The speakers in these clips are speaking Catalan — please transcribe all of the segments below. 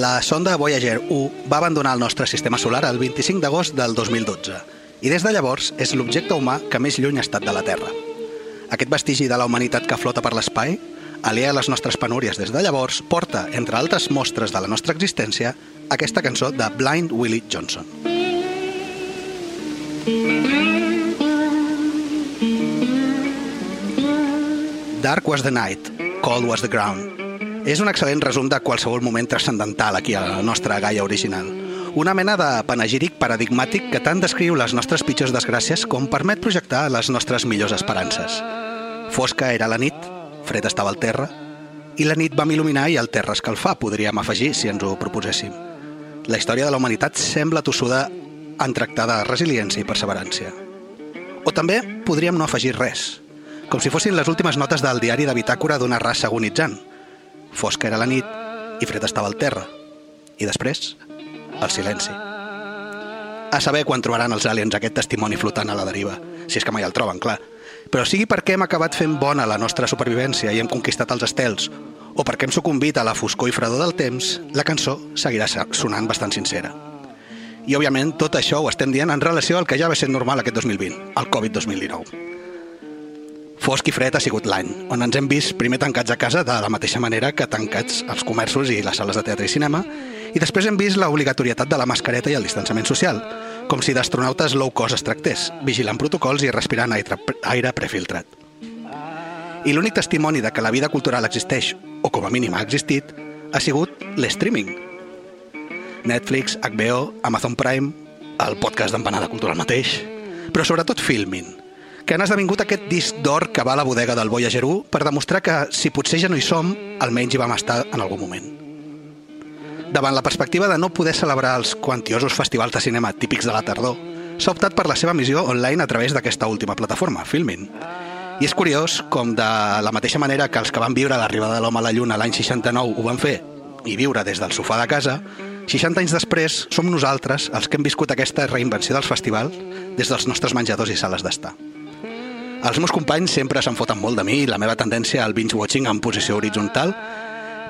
La sonda Voyager 1 va abandonar el nostre sistema solar el 25 d'agost del 2012 i des de llavors és l'objecte humà que més lluny ha estat de la Terra. Aquest vestigi de la humanitat que flota per l'espai, aliè a les nostres penúries des de llavors, porta, entre altres mostres de la nostra existència, aquesta cançó de Blind Willie Johnson. Dark was the night, cold was the ground. És un excel·lent resum de qualsevol moment transcendental aquí a la nostra Gaia original. Una mena de panegíric paradigmàtic que tant descriu les nostres pitjors desgràcies com permet projectar les nostres millors esperances. Fosca era la nit, fred estava al terra, i la nit vam il·luminar i el terra escalfar, podríem afegir si ens ho proposéssim. La història de la humanitat sembla tossuda en tractar de resiliència i perseverància. O també podríem no afegir res, com si fossin les últimes notes del diari de bitàcora d'una raça agonitzant. Fosca era la nit i fred estava al terra. I després, el silenci. A saber quan trobaran els aliens aquest testimoni flotant a la deriva, si és que mai el troben, clar. Però sigui perquè hem acabat fent bona la nostra supervivència i hem conquistat els estels, o perquè hem sucumbit a la foscor i fredor del temps, la cançó seguirà sonant bastant sincera. I, òbviament, tot això ho estem dient en relació al que ja va ser normal aquest 2020, el Covid-2019. Fosc i fred ha sigut l'any, on ens hem vist primer tancats a casa de la mateixa manera que tancats els comerços i les sales de teatre i cinema, i després hem vist l'obligatorietat de la mascareta i el distanciament social, com si d'astronautes low cost es tractés, vigilant protocols i respirant aire, aire prefiltrat. I l'únic testimoni de que la vida cultural existeix, o com a mínim ha existit, ha sigut l'streaming. Netflix, HBO, Amazon Prime, el podcast d'Empanada Cultural mateix, però sobretot Filmin, que han esdevingut aquest disc d'or que va a la bodega del Voyager 1 per demostrar que, si potser ja no hi som, almenys hi vam estar en algun moment. Davant la perspectiva de no poder celebrar els quantiosos festivals de cinema típics de la tardor, s'ha optat per la seva missió online a través d'aquesta última plataforma, Filmin. I és curiós com de la mateixa manera que els que van viure l'arribada de l'home a la Lluna l'any 69 ho van fer i viure des del sofà de casa, 60 anys després som nosaltres els que hem viscut aquesta reinvenció dels festivals des dels nostres menjadors i sales d'estar. Els meus companys sempre se'n foten molt de mi i la meva tendència al binge-watching en posició horitzontal,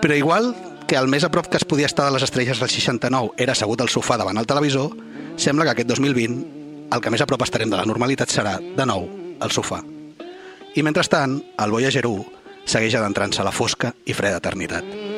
però igual que el més a prop que es podia estar de les estrelles del 69 era assegut al sofà davant el televisor, sembla que aquest 2020 el que més a prop estarem de la normalitat serà, de nou, el sofà. I mentrestant, el Voyager 1 segueix adentrant-se a la fosca i freda eternitat.